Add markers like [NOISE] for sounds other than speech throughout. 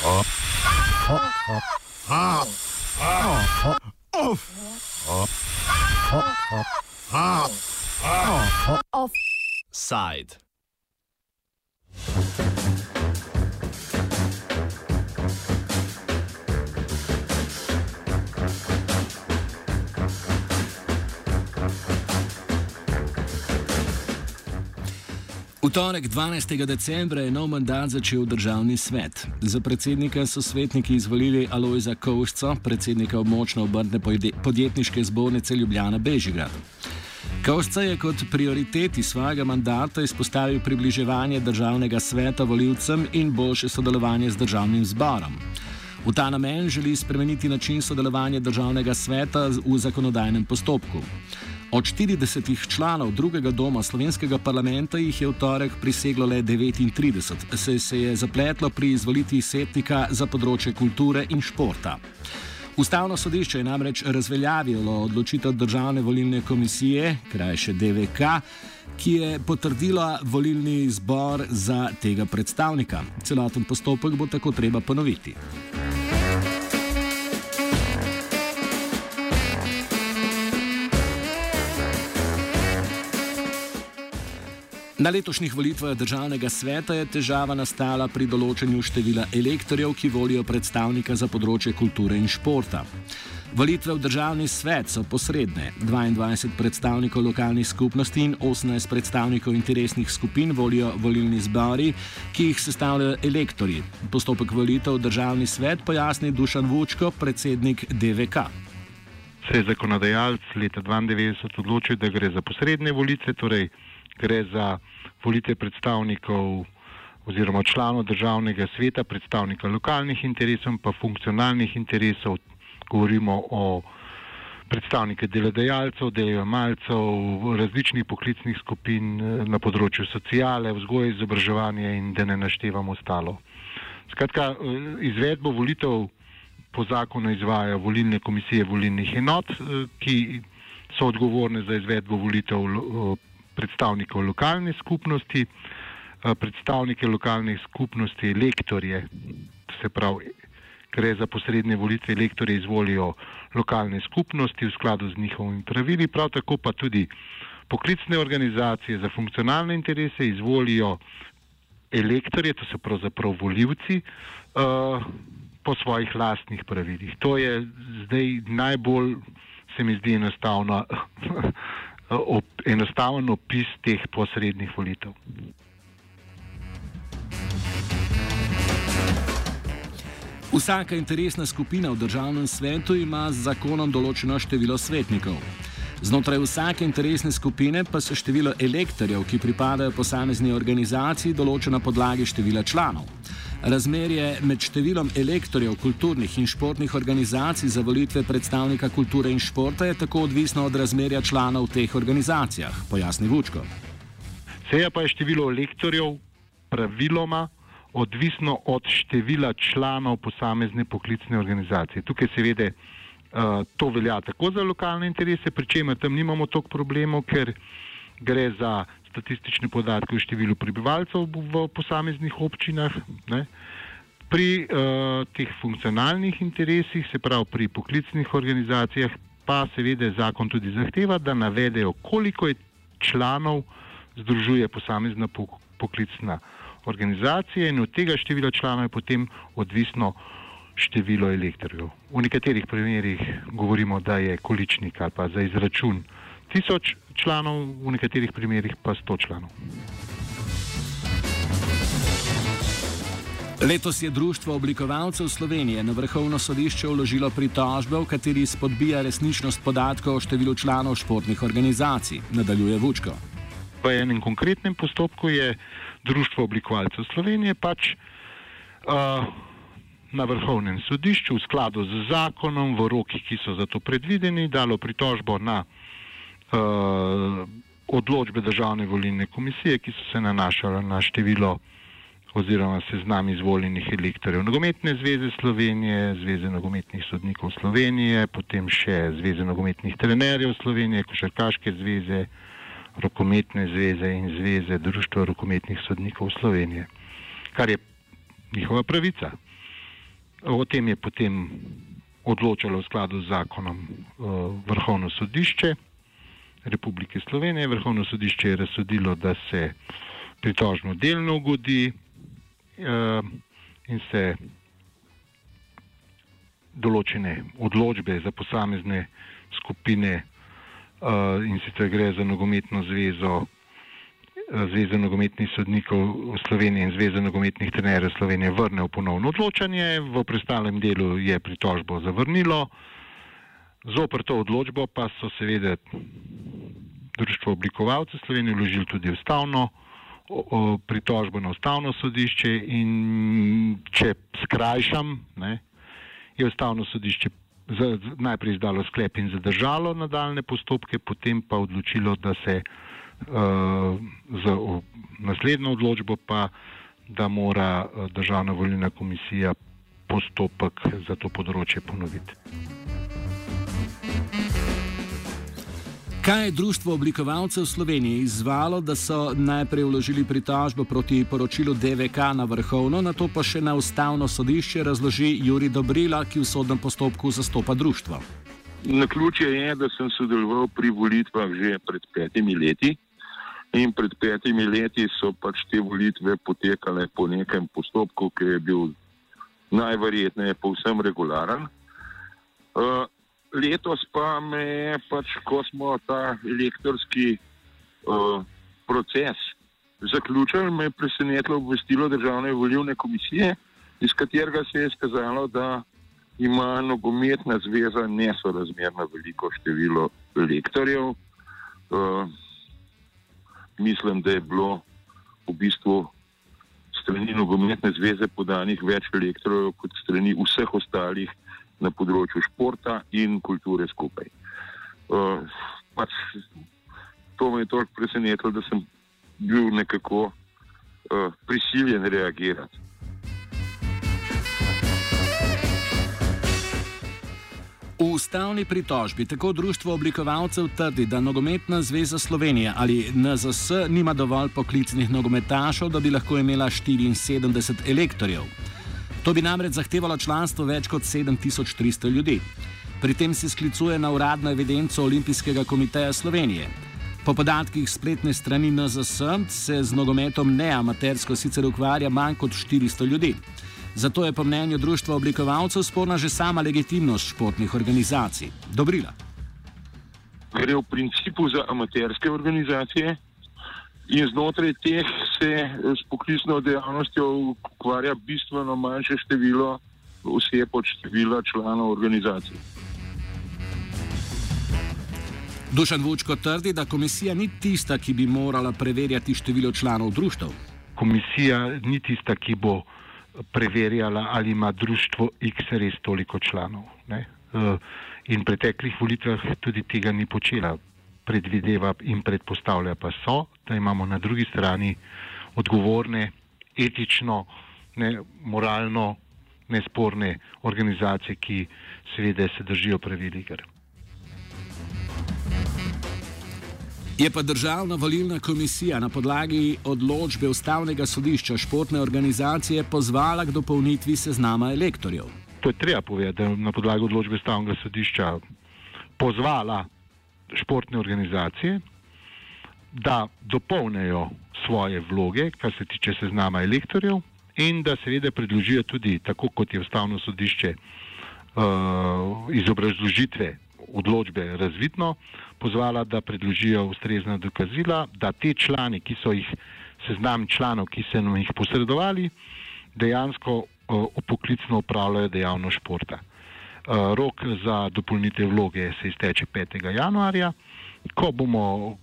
Offside. Torek 12. decembra je nov mandat začel državni svet. Za predsednika so svetniki izvolili Alojza Kovšco, predsednika območne obrtne podjetniške zbornice Ljubljana Bežigrad. Kovšca je kot prioriteti svojega mandata izpostavil približevanje državnega sveta voljivcem in boljše sodelovanje z državnim zborom. V ta namen želi spremeniti način sodelovanja državnega sveta v zakonodajnem postopku. Od 40 članov drugega doma slovenskega parlamenta jih je v torek priseglo le 39, se, se je zapletlo pri izvolitvi setnika za področje kulture in športa. Ustavno sodišče je namreč razveljavilo odločitev Državne volilne komisije, krajše DVK, ki je potrdila volilni zbor za tega predstavnika. Celoten postopek bo tako treba ponoviti. Na letošnjih volitvah državnega sveta je težava nastala pri določanju števila elektorjev, ki volijo predstavnika za področje kulture in športa. Volitve v državni svet so posredne. 22 predstavnikov lokalnih skupnosti in 18 predstavnikov interesnih skupin volijo volilni zbori, ki jih sestavljajo elektorji. Postopek volitev v državni svet pojasni Dušan Vučko, predsednik DVK. Se je zakonodajalec leta 1992 odločil, da gre za posredne volitve, torej gre za volitve predstavnikov oziroma članov državnega sveta, predstavnika lokalnih interesov in pa funkcionalnih interesov. Govorimo o predstavnike delodajalcev, delojemalcev, različnih poklicnih skupin eh, na področju sociale, vzgoje, izobraževanja in da ne naštevam ostalo. Skratka, eh, izvedbo volitev po zakonu izvajajo volilne komisije volilnih enot, eh, ki so odgovorne za izvedbo volitev predstavnikov lokalne skupnosti, eh, predstavnike lokalnih skupnosti, lektorje, se pravi, gre za posredne volitve, lektorje izvolijo lokalne skupnosti v skladu z njihovimi pravili, prav tako pa tudi poklicne organizacije za funkcionalne interese izvolijo elektorje, to so pravzaprav voljivci, uh, po svojih lastnih pravilih. To je zdaj najbolj, se mi zdi enostavno, [LAUGHS] op, enostaven opis teh posrednih volitev. Vsaka interesna skupina v državnem svetu ima z zakonom določeno število svetnikov. Znotraj vsake interesne skupine pa se število elektorjev, ki pripadajo posamezni organizaciji, določa na podlagi števila članov. Razmerje med številom elektorjev kulturnih in športnih organizacij za volitve predstavnika kulture in športa je tako odvisno od razmerja članov v teh organizacijah, pojasni Vučko. Seja pa je število elektorjev praviloma odvisno od števila članov posamezne poklicne organizacije. Tukaj seveda uh, to velja tako za lokalne interese, pri čemer tam nimamo toliko problemov, ker gre za statistične podatke o številu prebivalcev v posameznih občinah. Ne. Pri uh, teh funkcionalnih interesih, se pravi pri poklicnih organizacijah, pa seveda zakon tudi zahteva, da navedejo, koliko je članov združuje posamezna poklicna organizacija in od tega števila članov je potem odvisno število elektorjev. V nekaterih primerjih govorimo, da je količnik ali pa za izračun tisoč članov, v nekaterih primerjih pa 100 članov. Letos je Društvo oblikovalcev Slovenije na vrhovno sodišče vložilo pritožbe, v kateri spodbija resničnost podatkov o številu članov športnih organizacij, nadaljuje Vučko. V enem konkretnem postopku je Društvo oblikovalcev Slovenije pač uh, na vrhovnem sodišču v skladu z zakonom, v rokih, ki so za to predvideni, dalo pritožbo na uh, odločbe državne volilne komisije, ki so se nanašale na število oziroma seznam izvoljenih elektorjev Nogometne zveze Slovenije, Zveze nogometnih sodnikov Slovenije, potem še Zveze nogometnih trenerjev Slovenije, Košarkaške zveze, Rokometne zveze in Zveze Društva rokometnih sodnikov Slovenije, kar je njihova pravica. O tem je potem odločalo v skladu z zakonom Vrhovno sodišče Republike Slovenije. Vrhovno sodišče je razsodilo, da se pritožno delno ugodi in se določene odločbe za posamezne skupine in sicer gre za nogometno zvezo Zveze nogometnih sodnikov Slovenije in Zveze nogometnih trenerjev Slovenije vrne v ponovno odločanje, v preostalem delu je pritožbo zavrnilo. Zopr to odločbo pa so seveda Društvo oblikovalcev Slovenije vložili tudi ustavno pritožbo na ustavno sodišče in če skrajšam, ne, je ustavno sodišče najprej izdalo sklep in zadržalo nadaljne postopke, potem pa odločilo, da se uh, za naslednjo odločbo pa, da mora uh, Državna volilna komisija postopek za to področje ponoviti. Kaj je Društvo oblikovalcev Slovenije izvalo, da so najprej vložili pritožbo proti poročilu DVK na vrhovno, na to pa še na ustavno sodišče, razloži Juri Dobrila, ki v sodnem postopku zastopa društvo. Na ključe je, da sem sodeloval pri volitvah že pred petimi leti In pred petimi leti so pač te volitve potekale po nekem postopku, ki je bil najverjetneje povsem regularen. Uh, letos pa me je, pač, ko smo ta elektorski uh, proces zaključili, me je presenetilo obvestilo Državne volilne komisije, iz katerega se je skazalo, da ima nogometna zveza nesorazmerno veliko število lektorjev. Uh, mislim, da je bilo v bistvu strani nogometne zveze podanih več elektorjev kot strani vseh ostalih na področju športa in kulture skupaj. Uh, pač, to me je toliko presenetilo, da sem bil nekako uh, prisiljen reagirati. V ustavni pritožbi tako Društvo oblikovalcev trdi, da Nogometna zveza Slovenije ali NZS nima dovolj poklicnih nogometašov, da bi lahko imela 74 elektorjev. To bi namreč zahtevalo članstvo več kot 7300 ljudi. Pri tem se sklicuje na uradno evidenco Olimpijskega komiteja Slovenije. Po podatkih spletne strani NZS se z nogometom neamatersko sicer ukvarja manj kot 400 ljudi. Zato je po mnenju društva oblikovalcev sporna že sama legitimnost športnih organizacij. Dobrila. Gre v principu za amaterske organizacije in znotraj teh se s poklicno dejavnostjo ukvarja bistveno manjše število oseb od števila članov organizacij. Dušan Vučko trdi, da komisija ni tista, ki bi morala preverjati število članov društv. Komisija ni tista, ki bo preverjala, ali ima društvo X res toliko članov. Ne? Eh, in v preteklih volitvah tudi tega ni počela. Predvideva in predpostavlja pa so, da imamo na drugi strani odgovorne, etično, ne, moralno nesporne organizacije, ki seveda se držijo pravil igr. Je pa državna volilna komisija na podlagi odločbe ustavnega sodišča športne organizacije pozvala k dopolnitvi seznama elektorjev. To je treba povedati, da je na podlagi odločbe ustavnega sodišča pozvala športne organizacije, da dopolnijo svoje vloge, kar se tiče seznama elektorjev, in da seveda predložijo tudi, tako kot je ustavno sodišče uh, iz obrazložitve odločbe razvidno, pozvala, da predložijo ustrezna dokazila, da te člani, ki so jih seznam članov, ki so nam jih posredovali, dejansko poklicno upravljajo dejavnost športa. Rok za dopolnitev vloge se izteče 5. januarja. Ko, bomo,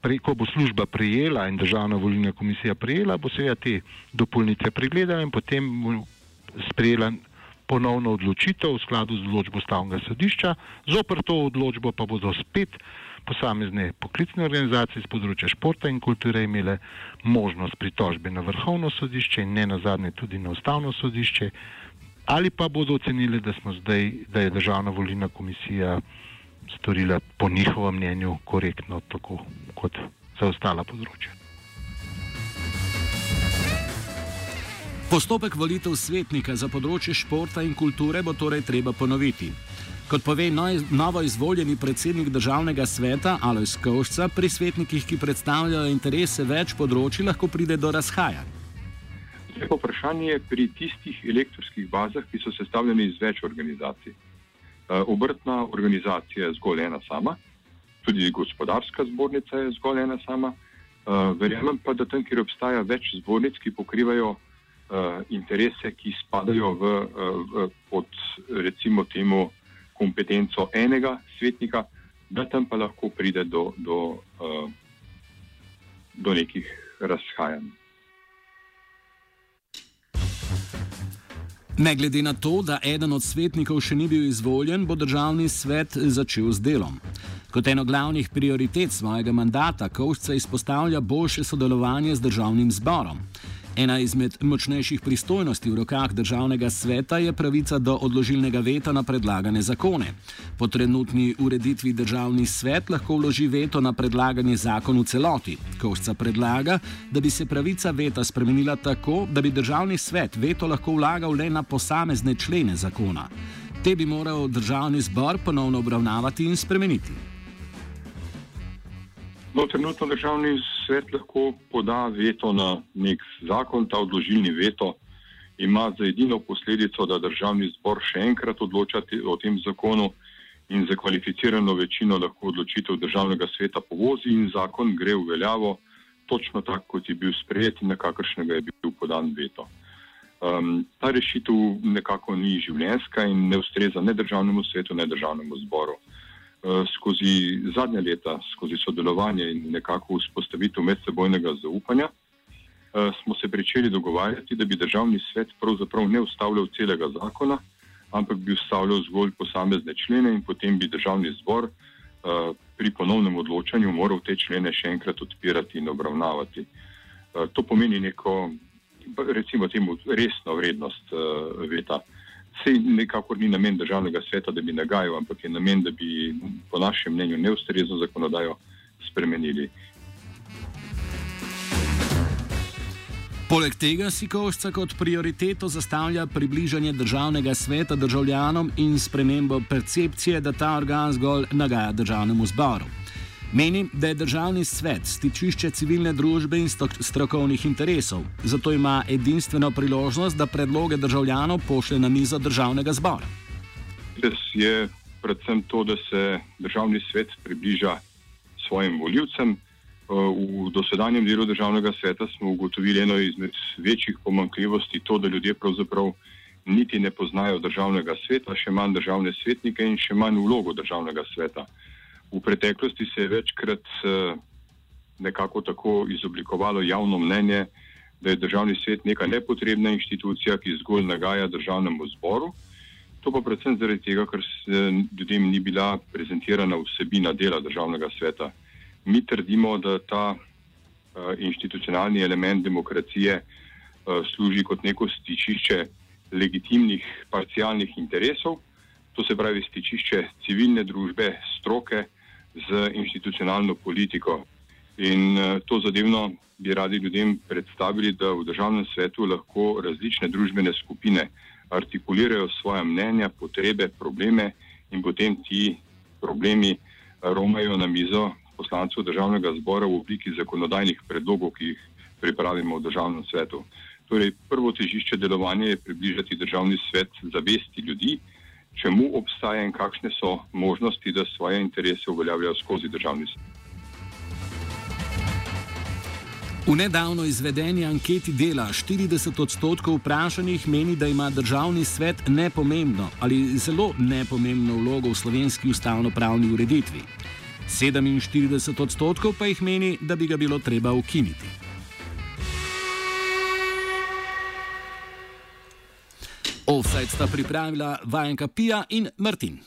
ko bo služba prijela in državna volilna komisija prijela, bo seveda te dopolnitve pregledala in potem sprejela ponovno odločitev v skladu z odločbo stavnega sodišča, zopr to odločbo pa bodo spet posamezne poklicne organizacije z področja športa in kulture imele možnost pritožbe na vrhovno sodišče in ne nazadnje tudi na ustavno sodišče, ali pa bodo ocenili, da, zdaj, da je državna volilna komisija storila po njihovem mnenju korektno, tako kot za ostala področja. Postopek volitev svetnika za področje športa in kulture bo torej treba ponoviti. Kot pove novo izvoljeni predsednik državnega sveta Alois Kovšca, pri svetnikih, ki predstavljajo interese več področji, lahko pride do razhajanj. Lepo vprašanje je pri tistih elektronskih bazah, ki so sestavljene iz več organizacij. Eh, obrtna organizacija je zgolj ena sama, tudi gospodarska zbornica je zgolj ena sama. Eh, verjamem pa, da tam, kjer obstaja več zbornic, ki pokrivajo eh, interese, ki spadajo v, v, pod recimo temu kompetenco enega svetnika, da tam pa lahko pride do, do, do nekih razhajanj. Ne glede na to, da eden od svetnikov še ni bil izvoljen, bo državni svet začel z delom. Kot eno glavnih prioritet svojega mandata Kovšca izpostavlja boljše sodelovanje z državnim zborom. Ena izmed močnejših pristojnosti v rokah državnega sveta je pravica do odložilnega veta na predlagane zakone. Po trenutni ureditvi državni svet lahko vloži veto na predlagani zakon v celoti. Košca predlaga, da bi se pravica veta spremenila tako, da bi državni svet veto lahko vlagal le na posamezne člene zakona. Te bi moral državni zbor ponovno obravnavati in spremeniti. No, trenutno državni svet lahko poda veto na nek zakon, ta odložilni veto ima za edino posledico, da državni zbor še enkrat odloča o tem zakonu in za kvalificirano večino lahko odločitev državnega sveta povozi in zakon gre v veljavo točno tako, kot je bil sprejet in na kakršnega je bil podan veto. Um, ta rešitev nekako ni življenska in ne ustreza ne državnemu svetu, ne državnemu zboru. Eh, skozi zadnja leta, skozi sodelovanje in nekako vzpostavitev medsebojnega zaupanja, eh, smo se pričeli dogovarjati, da bi državni svet pravzaprav ne ustavljal celega zakona, ampak bi ustavljal zgolj posamezne člene in potem bi državni zbor eh, pri ponovnem odločanju moral te člene še enkrat odpirati in obravnavati. To pomeni neko, recimo temu, resno vrednost veta. Sej nekako ni namen državnega sveta, da bi nagajal, ampak je namen, da bi po našem mnenju neustrezno zakonodajo spremenili. Poleg tega si Košca kot prioriteto zastavlja približanje državnega sveta državljanom in spremembo percepcije, da ta organ zgolj nagaja državnemu zboru. Meni, da je državni svet stičišče civilne družbe in strokovnih interesov, zato ima edinstveno priložnost, da predloge državljanov pošlje na mizo državnega zbora. Res je predvsem to, da se državni svet približa svojim voljivcem. V dosedanjem delu državnega sveta smo ugotovili eno izmed večjih pomankljivosti, to, da ljudje pravzaprav niti ne poznajo državnega sveta, še manj državne svetnike in še manj vlogo državnega sveta. V preteklosti se je večkrat eh, nekako tako izoblikovalo javno mnenje, da je državni svet neka nepotrebna inštitucija, ki zgolj nagaja državnemu zboru. To pa predvsem zaradi tega, ker se ljudem ni bila prezentirana vsebina dela državnega sveta. Mi trdimo, da ta uh, institucionalni element demokracije uh, služi kot neko stičišče legitimnih parcialnih interesov, to se pravi stičišče civilne družbe, stroke, z institucionalno politiko. In uh, to zadevno bi radi ljudem predstavili, da v državnem svetu lahko različne družbene skupine artikulirajo svoje mnenja, potrebe, probleme in potem ti problemi romajo na mizo poslancev državnega zbora v obliki zakonodajnih predlogov, ki jih pripravimo v državnem svetu. Torej, prvo težišče delovanja je približati državni svet zavesti ljudi, čemu obstaja in kakšne so možnosti, da svoje interese uveljavljajo skozi državni svet. V nedavno izvedeni anketi dela 40 odstotkov vprašanih meni, da ima državni svet nepomembno ali zelo nepomembno vlogo v slovenski ustavno-pravni ureditvi. 47 odstotkov pa jih meni, da bi ga bilo treba ukiniti. Offside sta pripravila vajenka Pija in Martin.